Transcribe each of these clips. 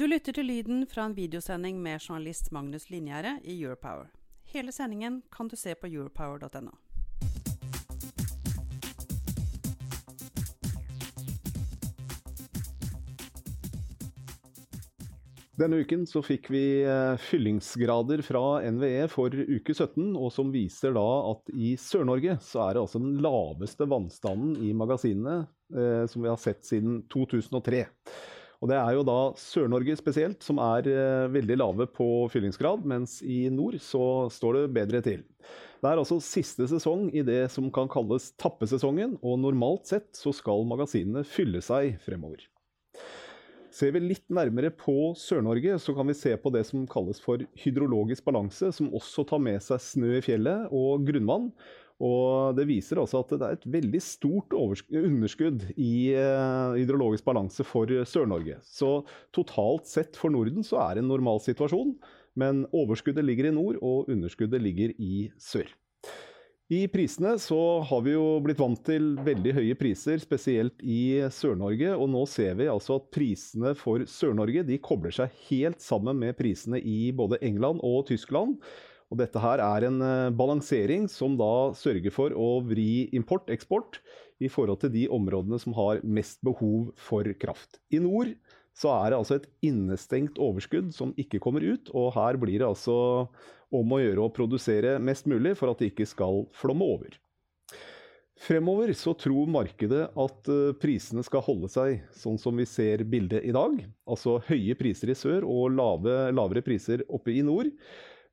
Du lytter til lyden fra en videosending med journalist Magnus Linjære i Europower. Hele sendingen kan du se på europower.no. Denne uken så fikk vi eh, fyllingsgrader fra NVE for uke 17, og som viser da at i Sør-Norge så er det altså den laveste vannstanden i magasinene eh, som vi har sett siden 2003. Og Det er jo da Sør-Norge spesielt som er eh, veldig lave på fyllingsgrad, mens i nord så står det bedre til. Det er altså siste sesong i det som kan kalles tappesesongen, og normalt sett så skal magasinene fylle seg fremover. Ser vi litt nærmere på Sør-Norge, så kan vi se på det som kalles for hydrologisk balanse, som også tar med seg snø i fjellet og grunnvann. Og det viser også at det er et veldig stort underskudd i uh, hydrologisk balanse for Sør-Norge. Så totalt sett for Norden så er det en normal situasjon, men overskuddet ligger i nord, og underskuddet ligger i sør. I prisene så har vi jo blitt vant til veldig høye priser, spesielt i Sør-Norge. Og nå ser vi altså at prisene for Sør-Norge de kobler seg helt sammen med prisene i både England og Tyskland. Og dette her er en eh, balansering som da sørger for å vri import-eksport i forhold til de områdene som har mest behov for kraft. I nord så er det altså et innestengt overskudd som ikke kommer ut, og her blir det altså om å gjøre å produsere mest mulig for at det ikke skal flomme over. Fremover så tror markedet at eh, prisene skal holde seg sånn som vi ser bildet i dag. Altså høye priser i sør og lave, lavere priser oppe i nord.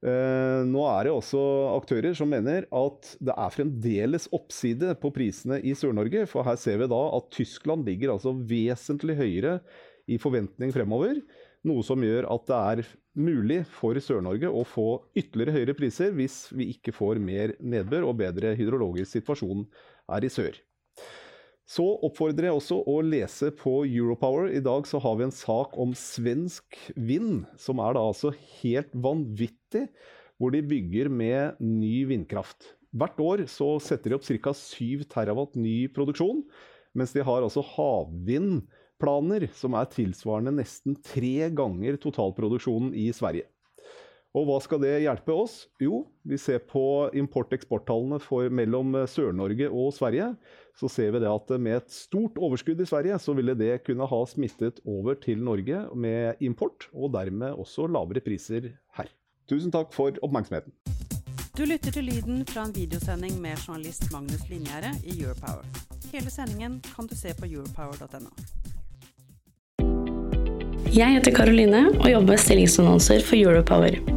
Eh, nå er det også aktører som mener at det er fremdeles oppside på prisene i Sør-Norge. For her ser vi da at Tyskland ligger altså vesentlig høyere i forventning fremover. Noe som gjør at det er mulig for Sør-Norge å få ytterligere høyere priser hvis vi ikke får mer nedbør og bedre hydrologisk situasjon her i sør. Så oppfordrer jeg også å lese på Europower. I dag så har vi en sak om svensk vind, som er da altså helt vanvittig, hvor de bygger med ny vindkraft. Hvert år så setter de opp ca. 7 terawatt ny produksjon, mens de har altså havvindplaner som er tilsvarende nesten tre ganger totalproduksjonen i Sverige. Og hva skal det hjelpe oss? Jo, vi ser på import-eksporttallene mellom Sør-Norge og Sverige. Så ser vi det at med et stort overskudd i Sverige, så ville det kunne ha smittet over til Norge med import, og dermed også lavere priser her. Tusen takk for oppmerksomheten. Du lytter til lyden fra en videosending med journalist Magnus Linjære i Europower. Hele sendingen kan du se på europower.no. Jeg heter Karoline og jobber med stillingsannonser for Europower.